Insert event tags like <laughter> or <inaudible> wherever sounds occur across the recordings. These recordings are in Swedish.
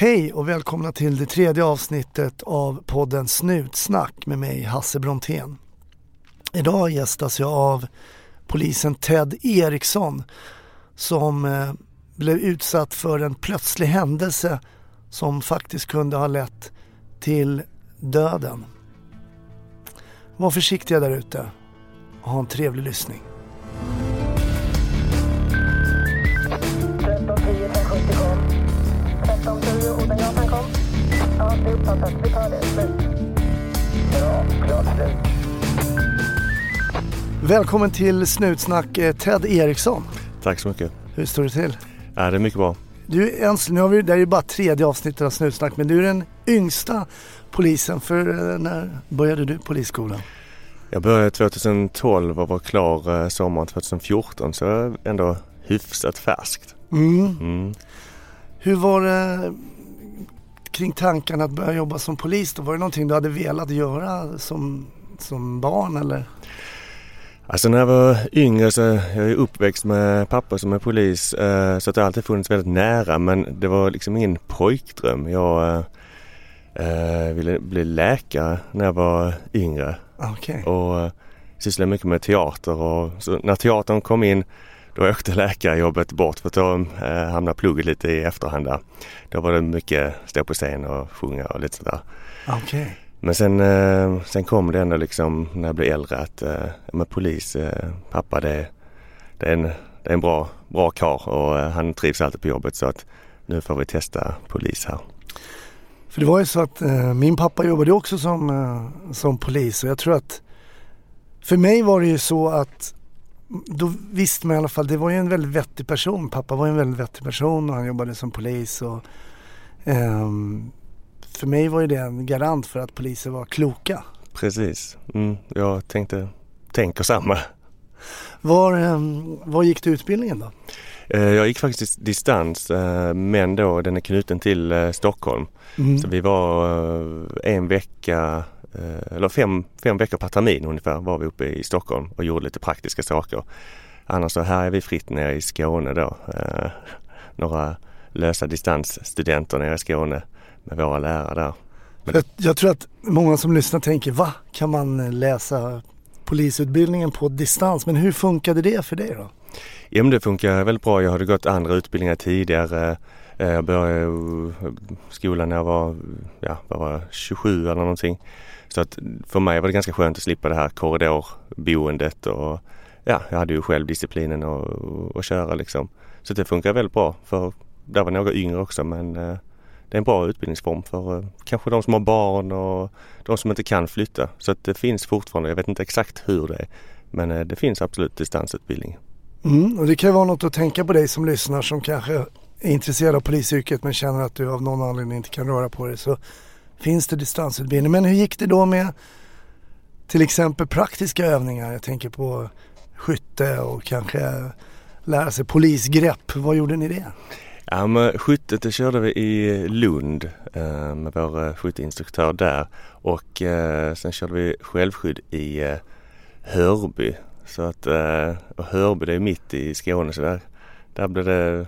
Hej och välkomna till det tredje avsnittet av podden Snutsnack med mig Hasse Brontén. Idag gästas jag av polisen Ted Eriksson som eh, blev utsatt för en plötslig händelse som faktiskt kunde ha lett till döden. Var försiktiga där ute och ha en trevlig lyssning. Ja, det är uppfattat. Vi tar det. Slut. Bra. Klart slut. Välkommen till Snutsnack eh, Ted Eriksson. Tack så mycket. Hur står det till? Ja, det är mycket bra. Du nu har vi, det här är ju bara tredje avsnittet av Snutsnack men du är den yngsta polisen. För eh, när började du polisskolan? Jag började 2012 och var klar eh, sommaren 2014 så ändå hyfsat färskt. Mm. Mm. Hur var det kring tanken att börja jobba som polis då? Var det någonting du hade velat göra som, som barn eller? Alltså när jag var yngre så jag är uppväxt med pappa som är polis eh, så att det har alltid funnits väldigt nära men det var liksom ingen pojkdröm. Jag eh, eh, ville bli läkare när jag var yngre Okej. och sysslade mycket med teater och så när teatern kom in då åkte läkarjobbet bort för då eh, hamnade plugget lite i efterhand där. Då var det mycket stå på scen och sjunga och lite sådär. Okej. Men sen, eh, sen kom det ändå liksom när jag blev äldre att eh, men polis, eh, pappa det, det är en, det är en bra, bra karl och han trivs alltid på jobbet så att nu får vi testa polis här. För det var ju så att min pappa jobbade också som, som polis och jag tror att för mig var det ju så att då visste man i alla fall, det var ju en väldigt vettig person. Pappa var ju en väldigt vettig person och han jobbade som polis och ehm, för mig var ju det en garant för att poliser var kloka. Precis, mm, jag tänkte, tänker samma. Var, ehm, var gick du utbildningen då? Eh, jag gick faktiskt distans eh, men då den är knuten till eh, Stockholm. Mm. Så vi var en vecka eller fem, fem veckor per termin ungefär var vi uppe i Stockholm och gjorde lite praktiska saker. Annars så här är vi fritt nere i Skåne då. Eh, några lösa distansstudenter nere i Skåne med våra lärare där. Men- Jag, jag tror att många som lyssnar tänker, va? Kan man eh, läsa polisutbildningen på distans? Men hur funkade det för dig då? Ja men det funkar väldigt bra. Jag hade gått andra utbildningar tidigare. Eh, jag började eh, skolan när jag var, ja, vad var jag, 27 eller någonting. Så att för mig var det ganska skönt att slippa det här korridorboendet och ja, jag hade ju själv disciplinen att att köra liksom. Så det funkar väldigt bra för där var några yngre också men eh, det är en bra utbildningsform för kanske de som har barn och de som inte kan flytta. Så att det finns fortfarande, jag vet inte exakt hur det är, men det finns absolut distansutbildning. Mm, och det kan ju vara något att tänka på dig som lyssnar som kanske är intresserad av polisyrket men känner att du av någon anledning inte kan röra på dig så finns det distansutbildning. Men hur gick det då med till exempel praktiska övningar? Jag tänker på skytte och kanske lära sig polisgrepp. Vad gjorde ni det? Ja men skyttet det körde vi i Lund eh, med vår eh, skytteinstruktör där och eh, sen körde vi självskydd i eh, Hörby. Så att, eh, och Hörby det är mitt i Skåne så där, där blev det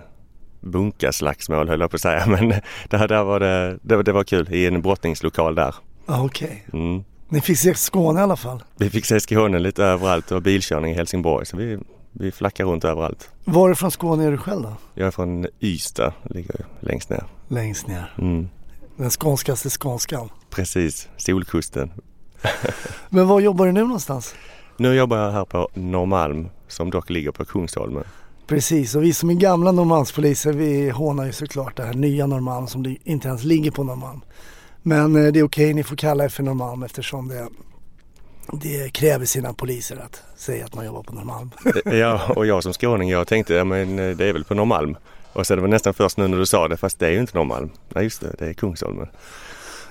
bunkaslagsmål höll jag på att säga <laughs> men där, där var det, det, var- det var kul i en brottningslokal där. Ah, Okej, Mm. ni fick se Skåne i alla fall. Vi fick se Skåne lite överallt och bilkörning i Helsingborg så vi, vi flackar runt överallt. Varifrån Skåne är du själv då? Jag är från Ystad, ligger längst ner. Längst ner. Mm. Den skånskaste skånskan. Precis, Solkusten. <laughs> Men var jobbar du nu någonstans? Nu jobbar jag här på Norrmalm som dock ligger på Kungsholmen. Precis, och vi som är gamla Norrmalmspoliser vi hånar ju såklart det här nya Norrmalm som inte ens ligger på Norrmalm. Men eh, det är okej, ni får kalla er för Norrmalm eftersom det, det kräver sina poliser att säga att man jobbar på Norrmalm. <laughs> Ja, och jag som skåning jag tänkte ja men eh, det är väl på Norrmalm. Och så det var nästan först nu när du sa det fast det är ju inte Norrmalm. Nej just det, det är Kungsholmen.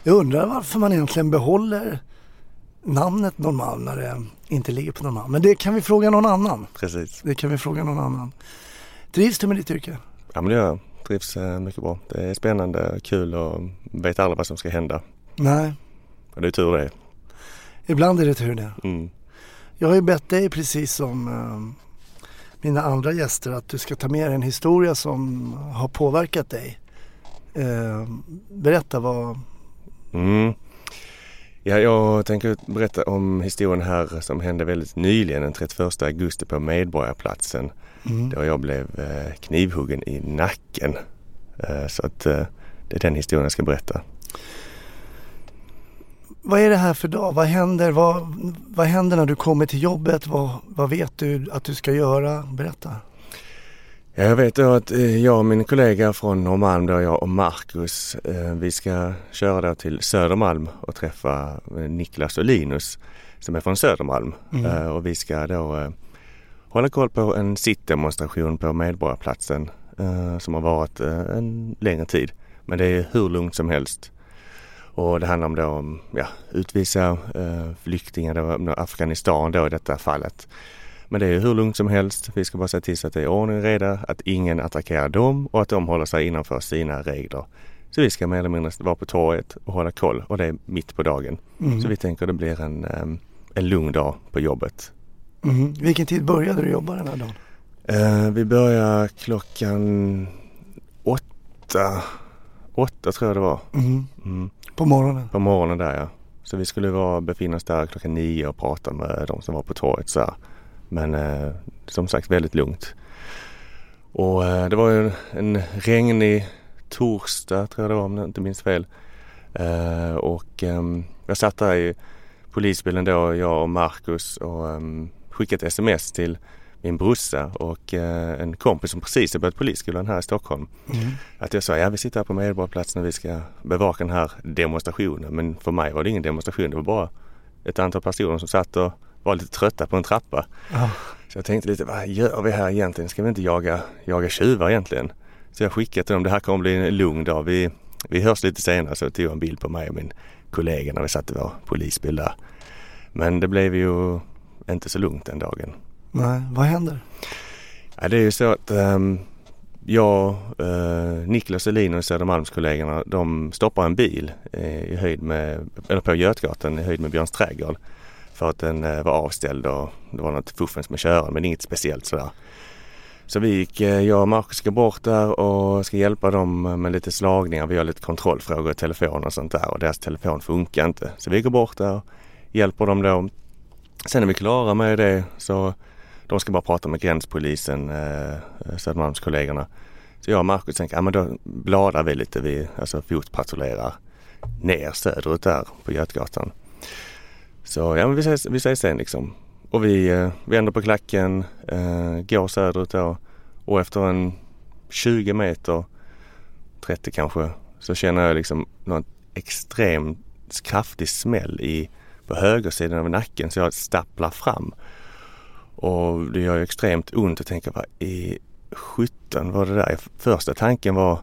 Jag undrar varför man egentligen behåller namnet Norrmalm när det inte ligger på Norrmalm. Men det kan vi fråga någon annan. Precis. Det kan vi fråga någon annan. Trivs du med ditt yrke? Ja men det gör jag. Trivs eh, mycket bra. Det är spännande, kul och vet aldrig vad som ska hända. Nej, Och det är tur det. ibland är det tur det. Mm. Jag har ju bett dig precis som eh, mina andra gäster att du ska ta med dig en historia som har påverkat dig Eh, berätta vad... Mm. Ja, jag tänker berätta om historien här som hände väldigt nyligen den 31 augusti på Medborgarplatsen. Mm. Då jag blev eh, knivhuggen i nacken. Eh, så att eh, det är den historien jag ska berätta. Vad är det här för dag? Vad händer? Vad, vad händer när du kommer till jobbet? Vad, vad vet du att du ska göra? Berätta. Ja, jag vet då att eh, jag och min kollega från Norrmalm, då jag och Marcus, eh, vi ska köra då till Södermalm och träffa eh, Niklas och Linus som är från Södermalm. Mm. Och vi ska då hålla koll på en sittdemonstration på Medborgarplatsen som har varit en längre tid. Men det är hur lugnt som helst. Och det handlar om då om ja, utvisa flyktingar, då, Afghanistan då i detta fallet. Men det är hur lugnt som helst. Vi ska bara se till så att det är ordning och reda, att ingen attackerar dem och att de håller sig innanför sina regler. Så vi ska mer eller mindre vara på torget och hålla koll och det är mitt på dagen. Mm. Så vi tänker det blir en, en lugn dag på jobbet. Mm. Vilken tid började du jobba den här dagen? Eh, vi börjar klockan åtta, åtta tror jag det var. Mm. Mm. På morgonen? På morgonen där ja. Så vi skulle vara, befinna oss där klockan nio och prata med de som var på torget så här. Men eh, som sagt väldigt lugnt. Och eh, det var ju en regnig torsdag tror jag det var om jag inte minns fel. Eh, och ehm, jag satt där i polisbilen då, jag och Marcus och um, skickade ett sms till min brorsa och en kompis som precis har börjat polisskolan här i Stockholm. Mm. Att jag sa, ja vi sitter här på Medborgarplatsen och vi ska bevaka den här demonstrationen. Men för mig var det ingen demonstration, det var bara ett antal personer som satt och var lite trötta på en trappa. Ja. Så jag tänkte lite, vad gör vi här egentligen? Ska vi inte jaga, jaga tjuvar egentligen? Så jag skickade till dem, det här kommer bli en lugn dag. Vi, vi hörs lite senare. Så tog jag en bild på mig och min kollega när vi satt i vår polisbil där. Men det blev ju inte så lugnt den dagen. Nej, vad händer? Ja, det är ju så att ehm, jag, eh, Niklas och Linus, Södermalmskollegorna, de stoppar en bil eh, i höjd med, eller på Götgatan i höjd med Björns trädgård. För att den eh, var avställd och det var något fuffens med köraren men inget speciellt sådär. Så vi gick, eh, jag och Marcus ska bort där och ska hjälpa dem med lite slagningar. Vi har lite kontrollfrågor i telefon och sånt där och deras telefon funkar inte. Så vi går bort där och hjälper dem då. Sen är vi klara med det så de ska bara prata med gränspolisen, eh, eh Södermalmskollegorna. Så jag och Marcus tänker, ja men då bladar vi lite, vi alltså fotpatrullerar ner söderut där på Götgatan. Så ja men vi ses, vi ses sen liksom. Och vi eh, vänder på klacken, eh, går söderut då och efter en 20 meter, 30 kanske, så känner jag liksom någon extremt kraftig smäll i, på högersidan av nacken så jag stapplar fram. Och det gör ju extremt ont att tänka vad i sjutton var det där? Första tanken var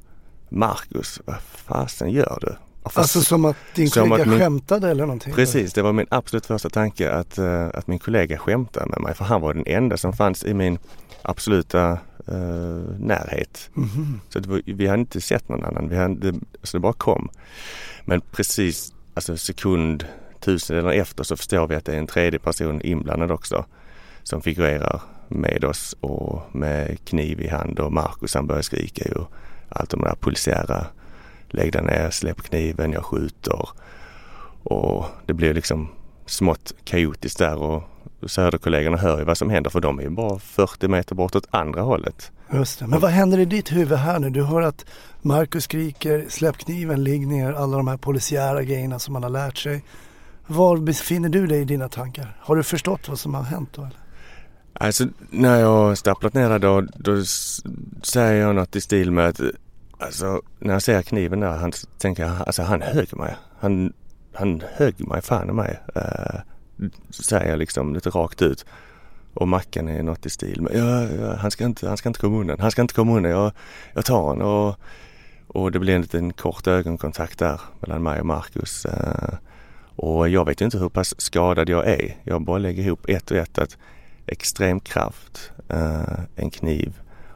Marcus, vad fasen gör du? Fast- Alltså som att din Som kollega att min- skämtade eller någonting? Precis, det var min absolut första tanke att, eh, att min kollega skämtade med mig för han var den enda som fanns i min absoluta eh, närhet. Mhm. Så det var, vi hade inte sett någon annan, vi hade, alltså det bara kom. Men precis alltså sekund, tusendelar efter så förstår vi att det är en tredje person inblandad också som figurerar med oss och med kniv i hand och Marcus han börjar skrika ju allt det där polisiära. Lägg dig ner, släpp kniven, jag skjuter. Och det blir liksom smått kaotiskt där och söderkollegorna hör ju vad som händer för de är ju bara 40 meter bort åt andra hållet. Just det. Men vad händer i ditt huvud här nu? Du hör att Marcus skriker, släpp kniven, ligg ner, alla de här polisiära grejerna som man har lärt sig. Var befinner du dig i dina tankar? Har du förstått vad som har hänt då? Eller? Alltså när jag stapplat ner då, då säger jag något i stil med att alltså när jag ser kniven där han tänker jag alltså han högg mig. Han, han högg mig fan i mig. Uh, säger jag liksom lite rakt ut. Och Mackan är något i stil med ja, ja, han, ska inte, han ska inte komma undan. Han ska inte komma undan. Jag, jag tar honom. Och, och det blir en liten kort ögonkontakt där mellan mig och Marcus. Uh, och jag vet ju inte hur pass skadad jag är. Jag bara lägger ihop ett och ett att extrem kraft, uh, en kniv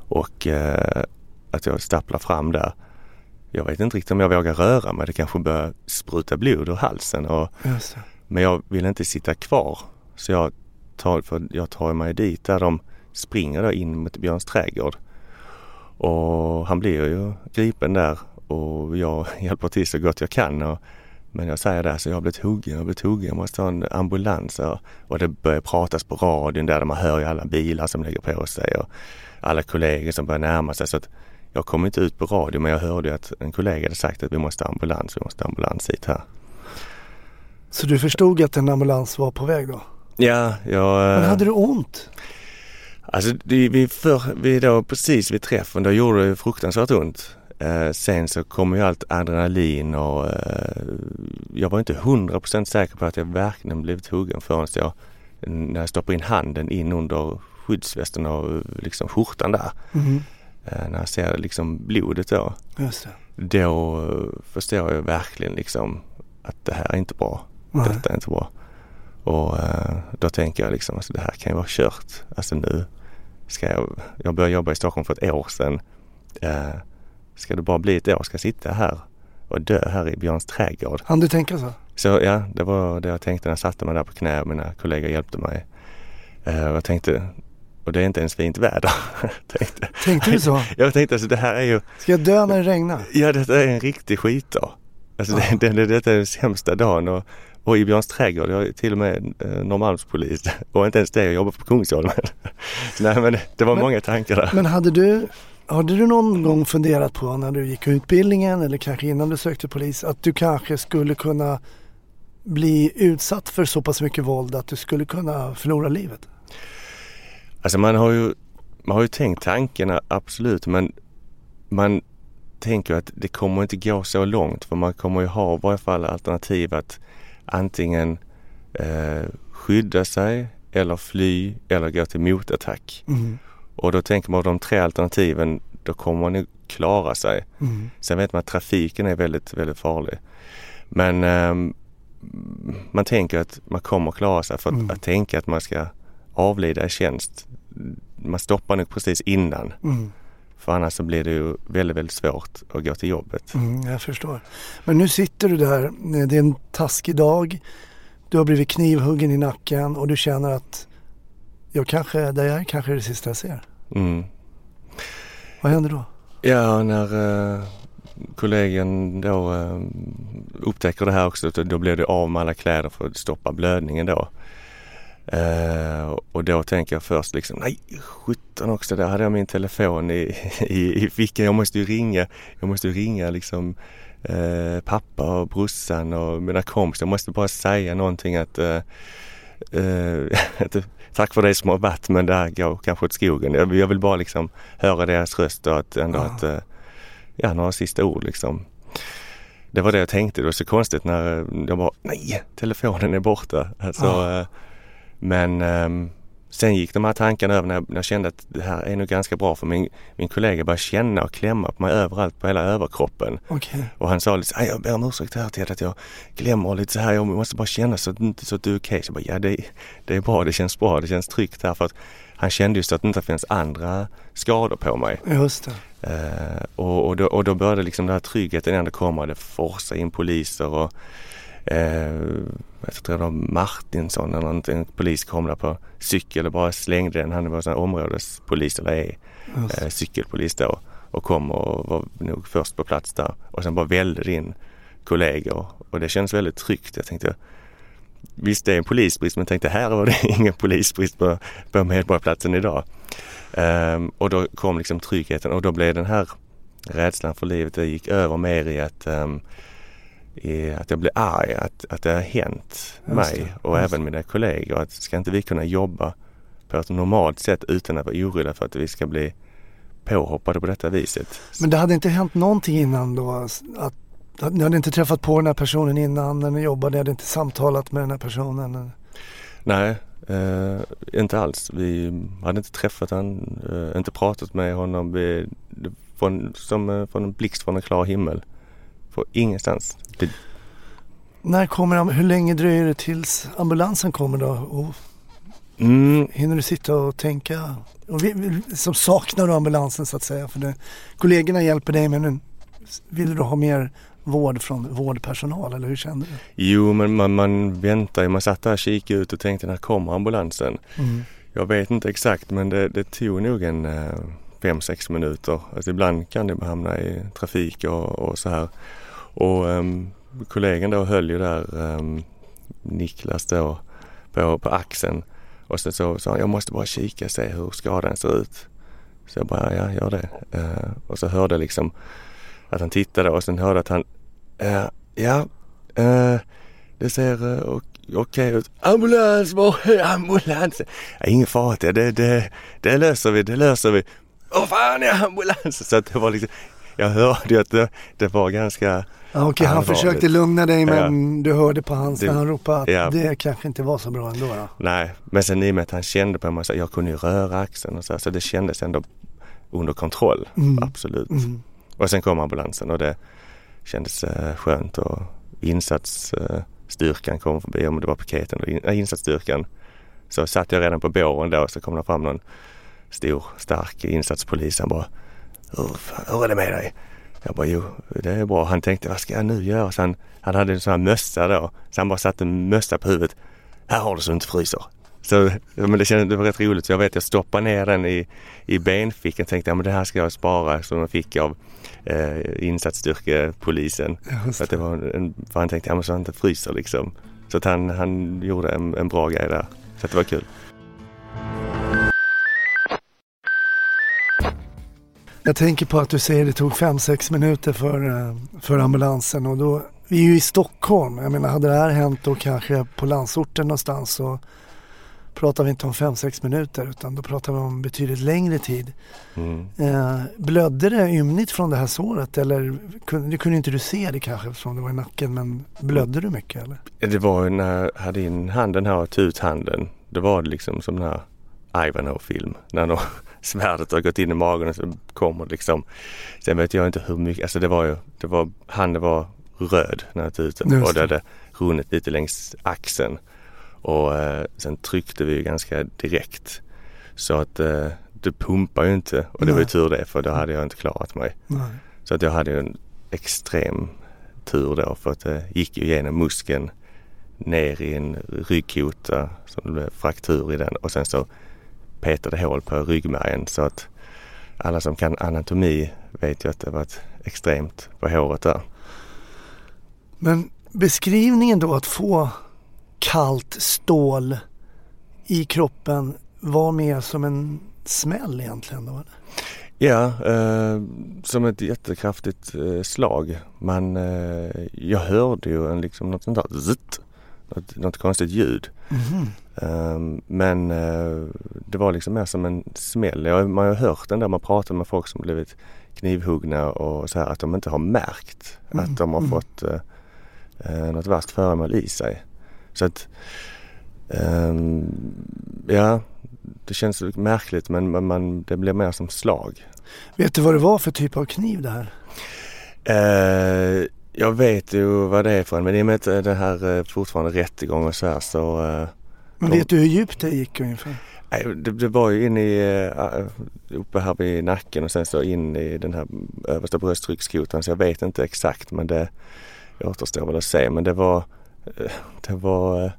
och att jag stapplar fram där. Jag vet inte riktigt om jag vågar röra mig. Det kanske börjar spruta blod ur halsen. Och, men jag vill inte sitta kvar. Så jag tar, för jag tar mig dit där de springer då in mot Björns trädgård. Och han blir ju gripen där. och jag <laughs> hjälper till så gott jag kan. Och, men jag säger det, så jag har blivit huggen, jag har blivit huggen, jag måste ha en ambulans. Och, det börjar pratas på radion där, där man hör ju alla bilar som lägger på sig och alla kollegor som börjar närma sig. Så att jag kom inte ut på radio men jag hörde att en kollega hade sagt att vi måste ha ambulans, vi måste ambulans hit här. Så du förstod att en ambulans var på väg då? Ja, jag... Men hade du ont? Alltså det, vi, för, vi då precis vid träffen, då gjorde det fruktansvärt ont. Eh, sen så kom ju allt adrenalin och eh, jag var inte hundra procent säker på att jag verkligen blivit huggen förrän jag, när jag stoppade in handen in under skyddsvästen och liksom skjortan där. Mm. Eh, när jag ser liksom blodet då. Just det. Då eh, förstår jag verkligen liksom att det här är inte bra. Nej. Detta är inte bra. Och eh, då tänker jag liksom, alltså det här kan ju vara kört. Alltså nu ska jag, jag började jobba i Stockholm för ett år sedan. Ska det bara bli ett år, ska jag sitta här och dö här i Björns trädgård. Han du tänka så? Så ja, det var det jag tänkte när jag satte mig där på knä och mina kollegor hjälpte mig. Jag tänkte, och det är inte ens fint väder. <laughs> tänkte. Tänkte du så? Jag tänkte alltså det här är ju, Ska jag dö när det regnar? ja detta är en riktig skitdag. Alltså det, det, det, detta är den sämsta dagen och, och i Björns trädgård, jag är till och med eh, Norrmalmspolis <laughs> och inte ens det, jag jobbar på Kungsholmen. <laughs> Nej men det var Men- många tankar där. Men hade du, hade du någon gång funderat på när du gick utbildningen eller kanske innan du sökte polis att du kanske skulle kunna bli utsatt för så pass mycket våld att du skulle kunna förlora livet? Alltså man har ju, man har ju tänkt tanken absolut men man tänker att det kommer inte gå så långt för man kommer ju ha i varje fall alternativ att antingen eh, skydda sig eller fly eller gå till motattack. Mm. Och då tänker man de tre alternativen då kommer man ju klara sig. Mm. Sen vet man att trafiken är väldigt, väldigt farlig. Men ehm, man tänker att man kommer klara sig för att, Mm. att tänka att man ska avlida i tjänst. Man stoppar nog precis innan. Mm. För annars så blir det ju väldigt, väldigt svårt att gå till jobbet. Mm, jag förstår. Men nu sitter du där, det är en taskig dag, du har blivit knivhuggen i nacken och du känner att jag kanske, det här kanske är det sista jag ser. Mm. Vad händer då? Ja, när uh, kollegan då eh, upptäcker det här också, då, blir det av med alla kläder för att stoppa blödningen då. Eh, och då tänker jag först liksom, nej sjutton också, där hade jag min telefon i, i, i fickan. Jag måste ju ringa, jag måste ju ringa liksom eh, pappa och brorsan och mina kompisar. Jag måste bara säga någonting att, eh, eh, <laughs> att tack för det som har varit men det här går kanske åt skogen. Jag, jag vill bara liksom höra deras röst och att ändå Ja. att, eh, ja några sista ord liksom. Det var det jag tänkte. Det var så konstigt när eh, jag bara, nej, telefonen är borta. Alltså, Ja. Men ehm, sen gick de här tankarna över när jag, när jag kände att det här är nog ganska bra för min, min kollega började känna och klämma på mig överallt på hela överkroppen. Okej. Och han sa lite så jag ber om ursäkt här till att jag glömmer lite så här, jag måste bara känna så så att du är okej. Så jag bara, ja det, det är bra, det känns bra, det känns tryggt här för att han kände just att det inte finns andra skador på mig. Just det. Eh, och, och, då, och då började liksom den här tryggheten ändå komma. Det forsade in poliser och eh, jag tror det var Martinsson eller något, en polis kom där på cykel och bara slängde den. Han var sån områdespolis eller är eh, cykelpolis då och kom och var nog först på plats där och sen bara välde in kollegor och det känns väldigt tryggt. Jag tänkte visst det är en polisbrist men tänkte här var det <laughs> ingen polisbrist på, på Medborgarplatsen idag. Ehm, och då kom liksom tryggheten och då blev den här rädslan för livet, det gick över mer i att, i att jag blev arg, att, att det har hänt Just mig och just även mina kollegor. Att ska inte vi kunna jobba på ett normalt sätt utan att vara oroliga för att vi ska bli påhoppade på detta viset? Men det hade inte hänt någonting innan då? Att, att ni hade inte träffat på den här personen innan när ni jobbade? Ni hade inte samtalat med den här personen? Nej, eh, inte alls. Vi hade inte träffat honom, eh, inte pratat med honom. Vi, en- som eh, från en blixt från en klar himmel. För ingenstans. Det, När kommer, hur länge dröjer det tills ambulansen kommer då? Och mm, hinner du sitta och tänka? Och vi, vi, som saknar du ambulansen så att säga? För det, kollegorna hjälper dig men nu vill du ha mer vård från vårdpersonal eller hur kände du? jo, men man, man väntar ju. Man satt där och kikade ut och tänkte när kommer ambulansen? Mm. Jag vet inte exakt men det, det tog nog en eh, fem, sex minuter. Alltså ibland kan det hamna i trafik och, och så här. Och um, kollegan då höll ju där, um, Niklas då, på, på axeln. Och sen så sa han, jag måste bara kika och se hur skadan ser ut. Så jag bara, ja gör det. Uh, och så hörde jag liksom att han tittade och sen hörde att han, uh, ja, uh, det ser uh, okej ut. Ambulans, var är ambulansen? Ja, ingen fara, det, det, det löser vi, det löser vi. Åh fan är ambulansen? <laughs> Så att det var liksom, jag hörde ju att det, det var ganska Ja, Okej, han försökte lugna dig men Ja. du hörde på hans när han ropade att ja. det kanske inte var så bra ändå. Då. Nej, men sen i och med att han kände på mig så jag kunde ju röra axeln och så, så det kändes ändå under kontroll. Mm. Absolut. Mm. Och sen kom ambulansen och det kändes eh, skönt och insatsstyrkan kom förbi, om det var piketen nej, insatsstyrkan. Så satt jag redan på båren då så kom det fram någon stor stark insatspolis. Han bara hur, fan, hur är det med dig? Jag bara jo det är bra. Han tänkte vad ska jag nu göra? Så han, han hade en sån här mössa då. Så han bara satte en mössa på huvudet. Här har du så du inte fryser. Så men det, kändes, det var rätt roligt. Så jag vet jag stoppade ner den i, i benfickan. Tänkte ja, men det här ska jag spara som jag fick av eh, insatsstyrkepolisen. För, att det var en, för han tänkte ja, men så han inte fryser liksom. Så att han, han gjorde en, en bra grej där. Så att det var kul. Jag tänker på att du säger det tog 5-6 minuter för, eh, för ambulansen och då, vi är ju i Stockholm. Jag menar hade det här hänt då kanske på landsorten någonstans så pratar vi inte om 5-6 minuter utan då pratar vi om betydligt längre tid. Mm. Eh, blödde det ymnigt från det här såret eller kunde, det kunde inte du se det kanske eftersom det var i nacken men blödde du mycket eller? Det var ju när jag hade in handen här och tog ut handen. Då var det liksom som den här Ivanhoe-film. När de, svärdet har gått in i magen och så kommer liksom. Sen vet jag inte hur mycket, alltså det var ju, det var, handen var röd när jag tog ut den och det hade runnit lite längs axeln. Och eh, sen tryckte vi ju ganska direkt. Så att eh, det pumpar ju inte och det var ju Nej. tur det för då hade jag inte klarat mig. Nej. Så att jag hade ju en extrem tur då för att det gick ju igenom muskeln ner i en ryggkota så det blev fraktur i den och sen så petade hål på ryggmärgen så att alla som kan anatomi vet ju att det var ett extremt på håret där. Men beskrivningen då att få kallt stål i kroppen var mer som en smäll egentligen då? eller? Ja, eh, som ett jättekraftigt eh, slag. Man, eh, jag hörde ju en, liksom något sånt där zzzt, något, något konstigt ljud. Mhm. Um, men uh, det var liksom mer som en smäll. Jag, man har hört den där man pratar med folk som blivit knivhuggna och så här att de inte har märkt Mm, att de har mm. fått uh, uh, något värst föremål i sig. Så att ehm, ja, det känns märkligt men man, man, det blir mer som slag. Vet du vad det var för typ av kniv det här? Eh, jag vet ju vad det är för en men i och med att det här eh, fortfarande rättegång och så här så eh, Men De- vet du hur djupt det gick ungefär? Nej, det, det var ju in i, uppe här vid nacken och sen så in i den här översta brösttryckskotan så jag vet inte exakt men det återstår väl att se. Men det var, eh, det var eh,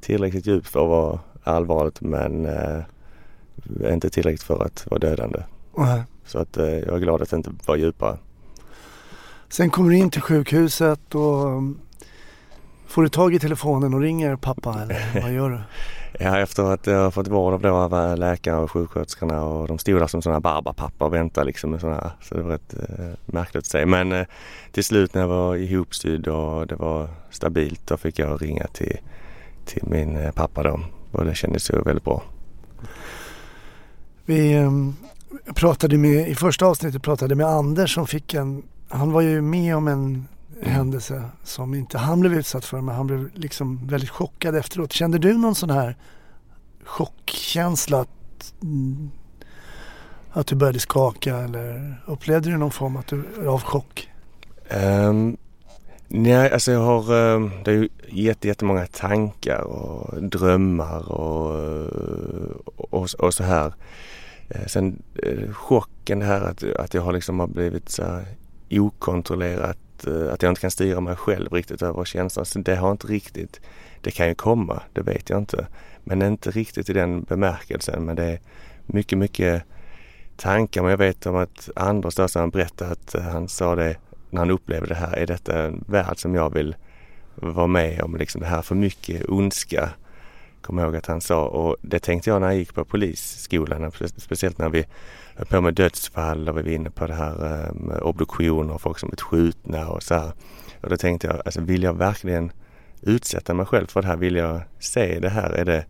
tillräckligt djupt för att vara allvarligt men eh, inte tillräckligt för att vara dödande. Nej. Så att eh, jag är glad att det inte var djupare. Sen kommer du in till sjukhuset och um, får du tag i telefonen och ringer pappa eller vad gör du? <laughs> Ja, efter att jag fått vård av då av läkare och sjuksköterskorna och de stod där som sådana barbapappor och väntade liksom med sådana här. Så det var rätt eh, märkligt att se. Men eh, till slut när jag var ihopsydd och det var stabilt då fick jag ringa till, till min eh, pappa då. Och det kändes ju väldigt bra. Vi um, pratade med, i första avsnittet pratade med Anders som fick en, han var ju med om en händelse som inte han blev utsatt för men han blev liksom väldigt chockad efteråt. Kände du någon sån här chockkänsla att, mm, att du började skaka eller upplevde du någon form att du, av chock? Um, nej, alltså jag har, um, det är ju jätte, jättemånga tankar och drömmar och, eh, och, och så här. Eh, sen eh, chocken här att, att jag har liksom har blivit så här okontrollerat, eh, att jag inte kan styra mig själv riktigt över känslan. Så det har inte riktigt, det kan ju komma, det vet jag inte. Men inte riktigt i den bemärkelsen. Men det är mycket, mycket tankar men jag vet om att Anders då, han berättade att han sa det när han upplevde det här. Är detta en värld som jag vill vara med om? Liksom det här för mycket ondska. Kommer ihåg att han sa och det tänkte jag när jag gick på polisskolan. Speciellt när vi höll på med dödsfall och vi var inne på det här med obduktioner och folk som blivit skjutna och så här. Och då tänkte jag, alltså vill jag verkligen utsätta mig själv för det här? Vill jag se det här? Är det,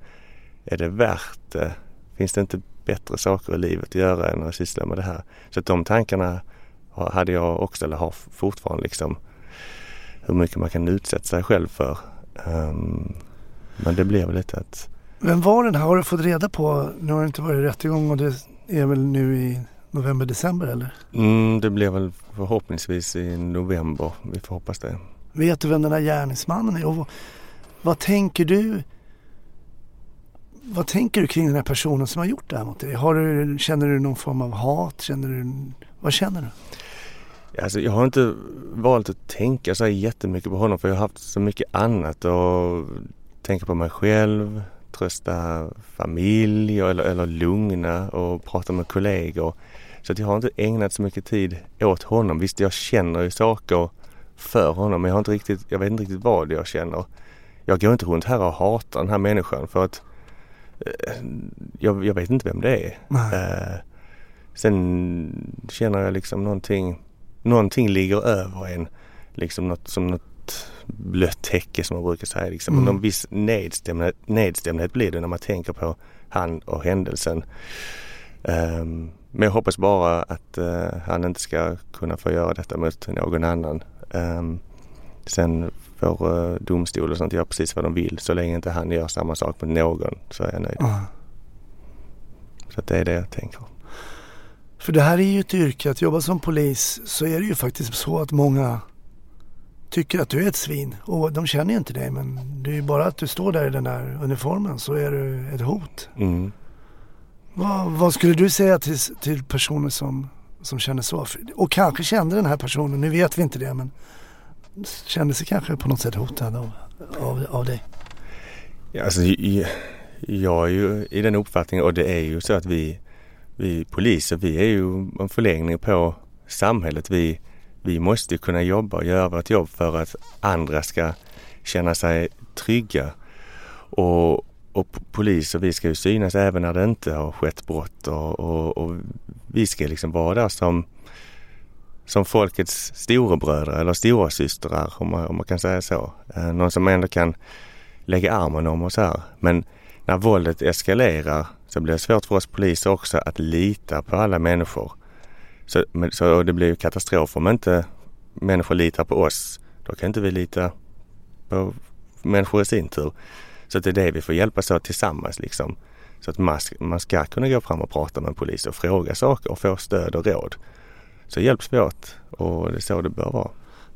är det värt det? Finns det inte bättre saker i livet att göra än att syssla med det här? Så att de tankarna hade jag också, eller har fortfarande liksom hur mycket man kan utsätta sig själv för. Um, men det blev lite att... Vem var den här? Har du fått reda på? Nu har det inte varit rättegång och det är väl nu i november, december eller? Mm, det blir väl förhoppningsvis i november. Vi får hoppas det. Vet du vem den här gärningsmannen är? Och vad, vad tänker du? Vad tänker du kring den här personen som har gjort det här mot dig? Har du, känner du någon form av hat? Känner du, vad känner du? Alltså, jag har inte valt att tänka så här jättemycket på honom för jag har haft så mycket annat och tänka på mig själv, trösta familj eller, eller lugna och prata med kollegor. Så att jag har inte ägnat så mycket tid åt honom. Visst, jag känner ju saker för honom men jag, har inte riktigt, jag vet inte riktigt vad jag känner. Jag går inte runt här och hatar den här människan för att eh, jag, jag, vet inte vem det är. Eh, sen känner jag liksom någonting, någonting ligger över en. Liksom något, som något blött täcke som man brukar säga. Liksom. Mm. Någon viss nedstämdhet, nedstämdhet blir det när man tänker på han och händelsen. Um, men jag hoppas bara att uh, han inte ska kunna få göra detta mot någon annan. Um, sen får uh, domstol och sånt göra precis vad de vill. Så länge inte han gör samma sak mot någon så är jag nöjd. Mm. Så det är det jag tänker. För det här är ju ett yrke, att jobba som polis så är det ju faktiskt så att många tycker att du är ett svin. Och de känner ju inte dig men det är ju bara att du står där i den där uniformen så är du ett hot. Mm. Vad, vad, skulle du säga till, till personer som, som känner så? Och kanske kände den här personen, nu vet vi inte det men kände sig kanske på något sätt hotad av, av, av dig? Ja, alltså, jag är ju i den uppfattningen och det är ju så att vi, vi poliser vi är ju en förlängning på samhället. Vi, vi måste kunna jobba och göra vårt jobb för att andra ska känna sig trygga. Och, och poliser, vi ska ju synas även när det inte har skett brott och, och, och vi ska liksom vara där som, som folkets storebröder eller storasystrar om man, om man kan säga så. Eh, någon som ändå kan lägga armen om oss här. Men när våldet eskalerar så blir det svårt för oss poliser också att lita på alla människor. Så, så det blir ju katastrof om inte människor litar på oss. Då kan inte vi lita på människor i sin tur. Så det är det vi får hjälpas åt tillsammans liksom. Så att man, man ska kunna gå fram och prata med en polis och fråga saker och få stöd och råd. Så hjälps vi åt och det är så det bör vara.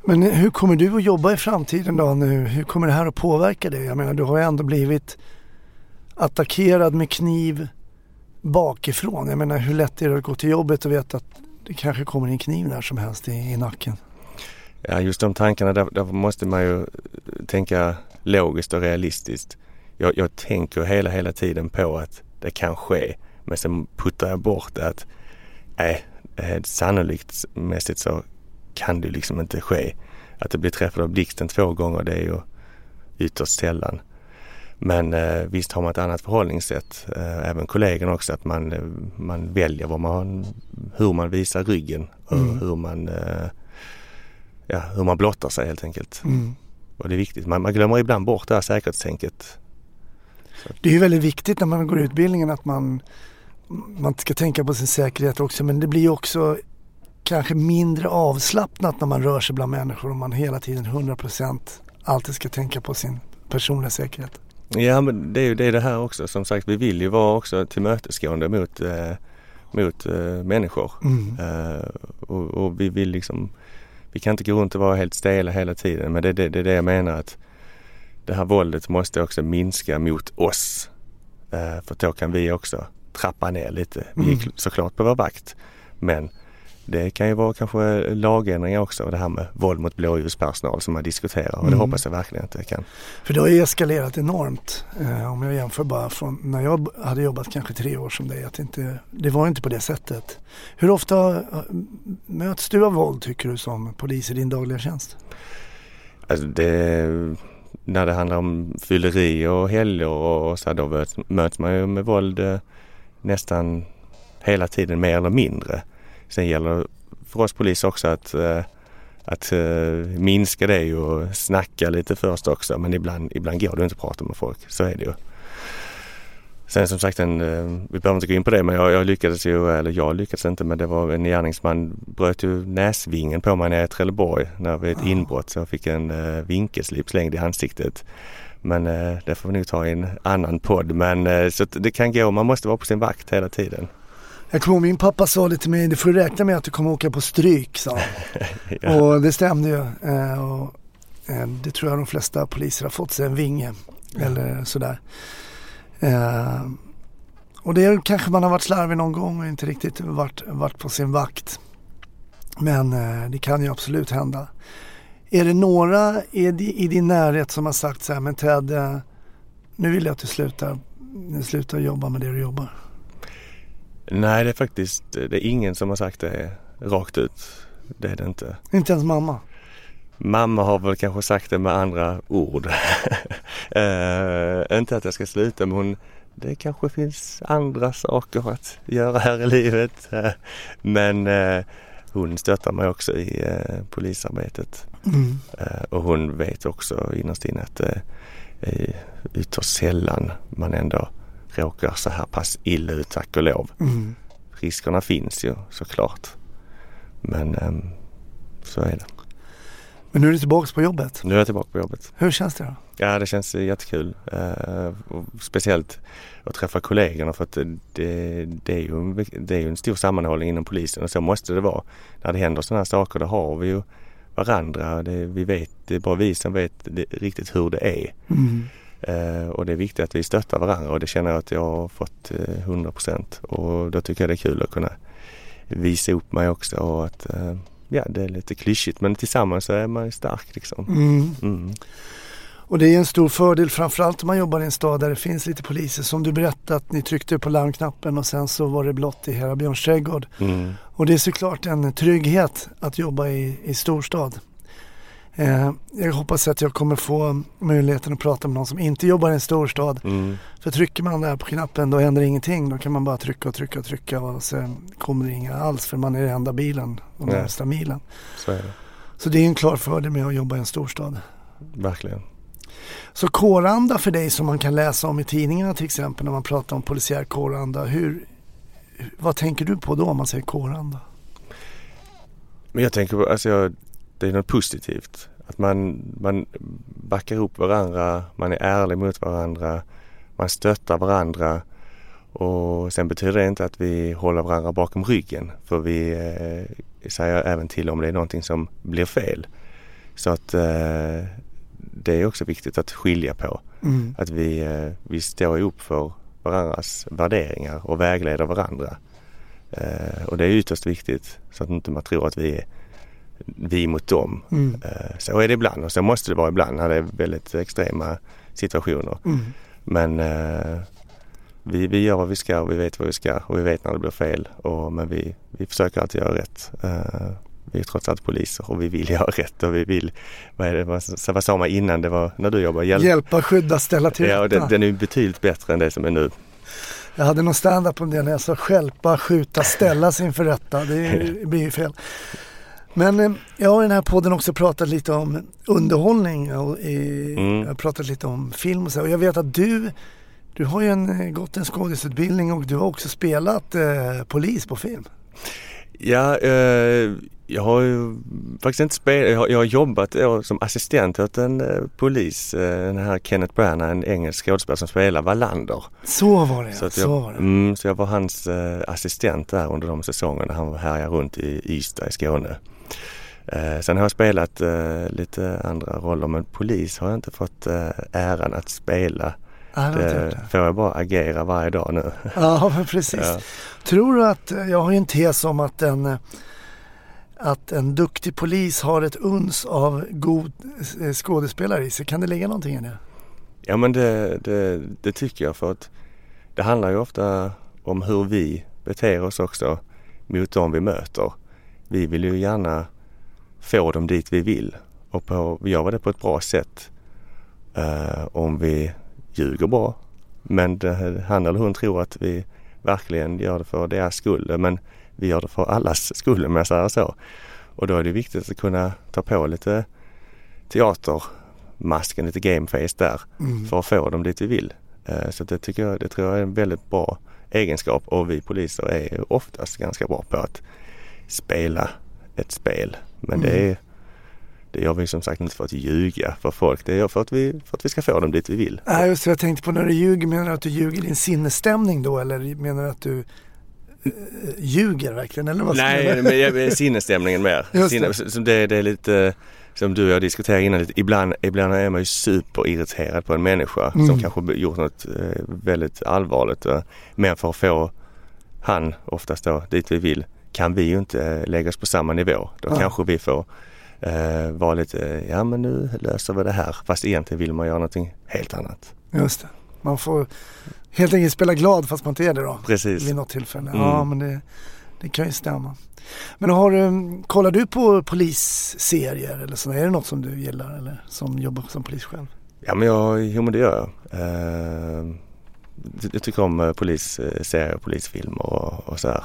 Men hur kommer du att jobba i framtiden då nu? Hur kommer det här att påverka dig? Jag menar du har ju ändå blivit attackerad med kniv bakifrån. Jag menar hur lätt är det att gå till jobbet och veta att det kanske kommer en kniv när som helst i, i nacken? Ja just de tankarna där, där måste man ju tänka logiskt och realistiskt. Jag, jag tänker hela, hela tiden på att det kan ske. Men sen puttar jag bort det att nej, eh, sannolikt mässigt så kan det liksom inte ske. Att det blir träffad av blixten två gånger det är ju ytterst sällan. Men eh, visst har man ett annat förhållningssätt. Eh, även kollegorna också att man, eh, man väljer vad man, hur man visar ryggen och mm. hur man eh, ja, hur man blottar sig helt enkelt. Mm. Och det är viktigt. Man, man glömmer ibland bort det här säkerhetstänket. Det är ju väldigt viktigt när man går utbildningen att man, man ska tänka på sin säkerhet också men det blir också kanske mindre avslappnat när man rör sig bland människor och man hela tiden 100% alltid ska tänka på sin personliga säkerhet. Ja men det är ju det, är det här också. Som sagt vi vill ju vara också tillmötesgående mot, eh, mot eh, människor. Mm. Eh, och, och, vi vill liksom vi kan inte gå runt och vara helt stela hela tiden men det är det, det, det jag menar att det här våldet måste också minska mot oss. Eh, för då kan vi också trappa ner lite. Vi är mm. såklart på vår vakt men det kan ju vara kanske lagändringar också, det här med våld mot blåljuspersonal som man diskuterar och det Mm. hoppas jag verkligen att det kan. För det har ju eskalerat enormt. Eh, om jag jämför bara från när jag hade jobbat kanske tre år som dig. Att det, inte, det var inte på det sättet. Hur ofta eh, möts du av våld tycker du som polis i din dagliga tjänst? Alltså det, när det handlar om fylleri och helger och så här, då möts- möts man ju med våld eh, nästan hela tiden mer eller mindre. Sen gäller det för oss poliser också att, eh, att eh, minska det och snacka lite först också men ibland, ibland går det inte att prata med folk. Så är det ju. Sen som sagt, en, eh, vi behöver inte gå in på det men jag, jag lyckades ju, eller jag lyckades inte men det var en gärningsman bröt ju näsvingen på mig nere i Trelleborg när vid ett Ja. inbrott så jag fick en vinkelslip slängd i ansiktet. Men eh, det får vi nog ta i en annan podd men eh, så det kan gå, man måste vara på sin vakt hela tiden. Jag kommer min pappa sa det till mig, du får räkna med att du kommer åka på stryk sa. <laughs> Ja. Och det stämde ju. Eh, och, eh, det tror jag de flesta poliser har fått sig en vinge. Eller sådär. Eh, och det kanske man har varit slarvig någon gång och inte riktigt varit, varit på sin vakt. Men det kan ju absolut hända. Är det några i, di- i din närhet som har sagt så här, men Ted, nu vill jag att du slutar, slutar jobba med det du jobbar. Nej det är faktiskt, det är ingen som har sagt det rakt ut. Det är det inte. Inte ens mamma. Mamma har väl kanske sagt det med andra ord. <laughs> eh, inte att jag ska sluta men hon, det kanske finns andra saker att göra här i livet. Eh, <laughs> men eh, hon stöttar mig också i eh, polisarbetet. Mm. Och hon vet också innerst inne att det är ytterst sällan man ändå råkar så här pass illa ut tack och lov. Mm. Riskerna finns ju såklart. Men ehm, så är det. Men nu är du tillbaka på jobbet. Nu är jag tillbaka på jobbet. Hur känns det då? Ja det känns jättekul. Och speciellt att träffa kollegorna för att det, det, det, är ju, en- det är ju en stor sammanhållning inom polisen och så måste det vara. När det händer sådana här saker då har vi ju varandra. Det, vi vet, det är bara vi som vet det, riktigt hur det är. Mm. Eh, och det är viktigt att vi stöttar varandra och det känner jag att jag har fått eh, 100 procent. Och då tycker jag det är kul att kunna visa upp mig också och att eh, ja det är lite klyschigt men tillsammans så är man stark liksom. Mm. Mm. Och det är en stor fördel framförallt om man jobbar i en stad där det finns lite poliser. Som du berättade att ni tryckte på larmknappen och sen så var det blått i hela Björns trädgård. Mm. Och det är såklart en trygghet att jobba i, i storstad. Eh, jag hoppas att jag kommer få möjligheten att prata med någon som inte jobbar i en storstad. Mm. För trycker man där på knappen då händer ingenting. Då kan man bara trycka och trycka och trycka och sen kommer det inga alls för man är den enda bilen de närmsta milen. Så är det. Så det är en klar fördel med att jobba i en storstad. Verkligen. Så kåranda för dig som man kan läsa om i tidningarna till exempel när man pratar om polisiär kåranda. Hur, vad tänker du på då om man säger kåranda? Men jag tänker på, alltså jag, det är något positivt. Att man, man backar upp varandra, man är ärlig mot varandra, man stöttar varandra. Och sen betyder det inte att vi håller varandra bakom ryggen. För vi eh, säger även till om det är någonting som blir fel. Så att eh, det är också viktigt att skilja på. Mm. Att vi, eh, vi står upp för varandras värderingar och vägleder varandra. Eh, och det är ytterst viktigt så att inte man tror att vi är vi mot dem. Mm. Eh, så är det ibland och så måste det vara ibland när det är väldigt extrema situationer. Mm. Men eh, vi, vi gör vad vi ska och vi vet vad vi ska och vi vet när det blir fel. Och, men vi, vi försöker alltid göra rätt. Eh, vi är trots allt poliser och vi vill <laughs> göra rätt och vi vill, vad är det, vad, vad sa man innan det var när du jobbade? Hjälp. Hjälpa, skydda, ställa till Ja, rätta. den, den är betydligt bättre än det som är nu. Jag hade någon stand-up om det när jag sa stjälpa, skjuta, ställas inför rätta. Det <laughs> blir ju fel. Men eh, jag har i den här podden också pratat lite om underhållning och i, Mm. jag har pratat lite om film och så. Och jag vet att du, du har ju en, eh, gått en skådisutbildning och du har också spelat eh, polis på film. Ja, eh, jag har ju faktiskt inte spelat, jag har, jag har jobbat jag, som assistent åt en eh, polis, eh, den här Kenneth Branagh, en engelsk skådespelare som spelar Wallander. Så var det, Så, ja. att så jag, var det. mm, så jag var hans eh, assistent där under de säsongerna han var härjade runt i Ystad i Skåne. Eh, sen har jag spelat eh, lite andra roller men polis har jag inte fått eh, äran att spela. Ja, det får jag bara agera varje dag nu. <laughs> ja precis. Ja. Tror du att, jag har ju en tes om att en, att en duktig polis har ett uns av god skådespelare i sig. Kan det ligga någonting i det? Ja men det, det, det tycker jag för att det handlar ju ofta om hur vi beter oss också mot dem vi möter. Vi vill ju gärna få dem dit vi vill och på, vi gör det på ett bra sätt uh, om vi ljuger bra. Men det, han eller hon tror att vi verkligen gör det för deras skull. Men vi gör det för allas skull om jag säger så. Och då är det viktigt att kunna ta på lite teatermasken, lite gameface där mm. för att få dem dit vi vill. Uh, så det tycker jag, det tror jag är en väldigt bra egenskap och vi poliser är oftast ganska bra på att spela ett spel. Men mm. det, är, det gör vi som sagt inte för att ljuga för folk. Det gör för att vi, för att vi ska få dem dit vi vill. Ja, just det. Jag tänkte på när du ljuger. Menar du att du ljuger din sinnesstämning då eller menar du att du uh, ljuger verkligen? Eller vad Nej, men sinnesstämningen mer. <laughs> Det. Sinne, det, det är lite som du och jag diskuterade innan, lite, ibland, ibland är man ju superirriterad på en människa mm. som kanske gjort något eh, väldigt allvarligt. Men för att få han, oftast då, dit vi vill, kan vi ju inte eh, lägga oss på samma nivå. Då ja. kanske vi får eh, vara lite, ja men nu löser vi det här. Fast egentligen vill man göra någonting helt annat. Just det. Man får helt enkelt spela glad fast man inte är det då. Precis. Vid något tillfälle. Mm. Ja men det, det kan ju stämma. Men har, kollar du på polisserier eller så? Är det något som du gillar eller som jobbar som polis själv? Ja men jag, jo men det gör jag. Uh, jag tycker om eh, polisserier polisfilmer och, och sådär.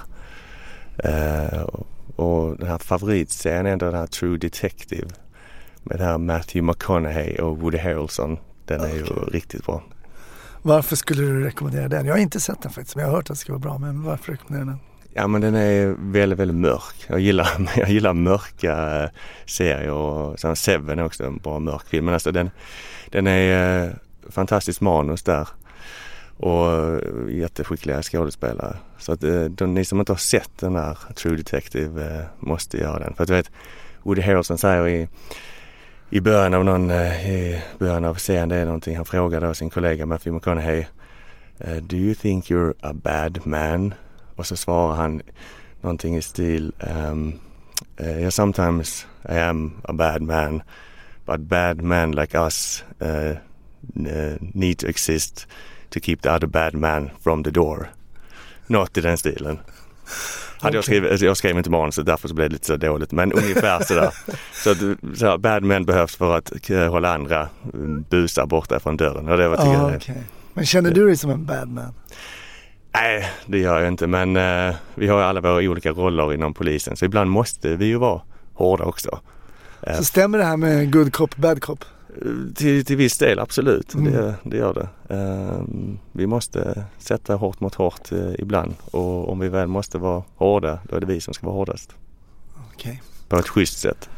Uh, och den här favoritserien är ändå den här True Detective. Med den här Matthew McConaughey och Woody Harrelson. Den är ju riktigt bra. Varför skulle du rekommendera den? Jag har inte sett den faktiskt men jag har hört att det ska vara bra. Men varför rekommenderar du den? Ja men den är väldigt, väldigt mörk. Jag gillar, <laughs> jag gillar mörka eh, serier och sen Seven är också en bra mörk film. Men alltså den, den är eh, fantastiskt manus där och eh, jätteskickliga skådespelare. Så att eh, de, ni som inte har sett den här True Detective eh, måste göra den. För att du vet, Woody Harrelson säger i, i början av någon, i början av serien det är någonting, han frågar då sin kollega Matthew McConaughey Do you think you're a bad man? Och så svarar han någonting i stil um, uh, yeah, sometimes I am a bad man but bad men like us uh, need to exist to keep the other bad man from the door. Något i den stilen. Hade jag, skrivit, alltså jag skrev inte manuset därför så blev det lite så dåligt men ungefär sådär. Så, att, så här, bad men behövs för att hålla andra mm, busar borta från dörren. Och det var, ah, okay. Men känner du dig som en bad man? Nej, det gör jag inte men eh, vi har ju alla våra olika roller inom polisen så ibland måste vi ju vara hårda också. Eh, så stämmer det här med good cop, bad cop? Till, till viss del absolut, mm. det, det, gör det. Eh, vi måste sätta hårt mot hårt eh, ibland och om vi väl måste vara hårda då är det vi som ska vara hårdast. Okay. På ett schysst sätt.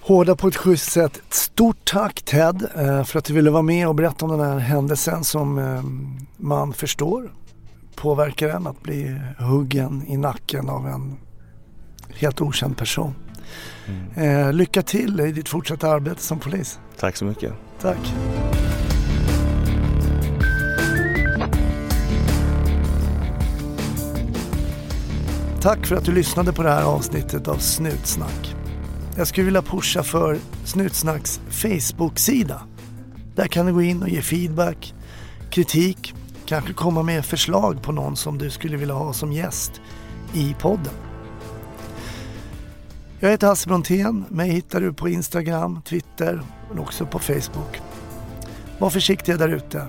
Hårda på ett schysst sätt. Stort tack Ted eh, för att du ville vara med och berätta om den här händelsen som eh, man förstår påverkar en att bli huggen i nacken av en helt okänd person. Mm. Lycka till i ditt fortsatta arbete som polis. Tack så mycket. Tack. Tack för att du lyssnade på det här avsnittet av Snutsnack. Jag skulle vilja pusha för Snutsnacks Facebook-sida. Där kan du gå in och ge feedback, kritik, kanske komma med förslag på någon som du skulle vilja ha som gäst i podden. Jag heter Hasse Brontén. Mig hittar du på Instagram, Twitter men också på Facebook. Var försiktiga där ute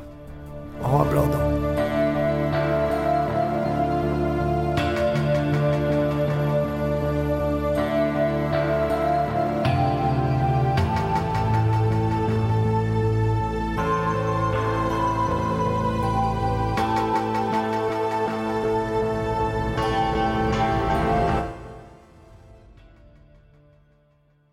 och ha en bra dag.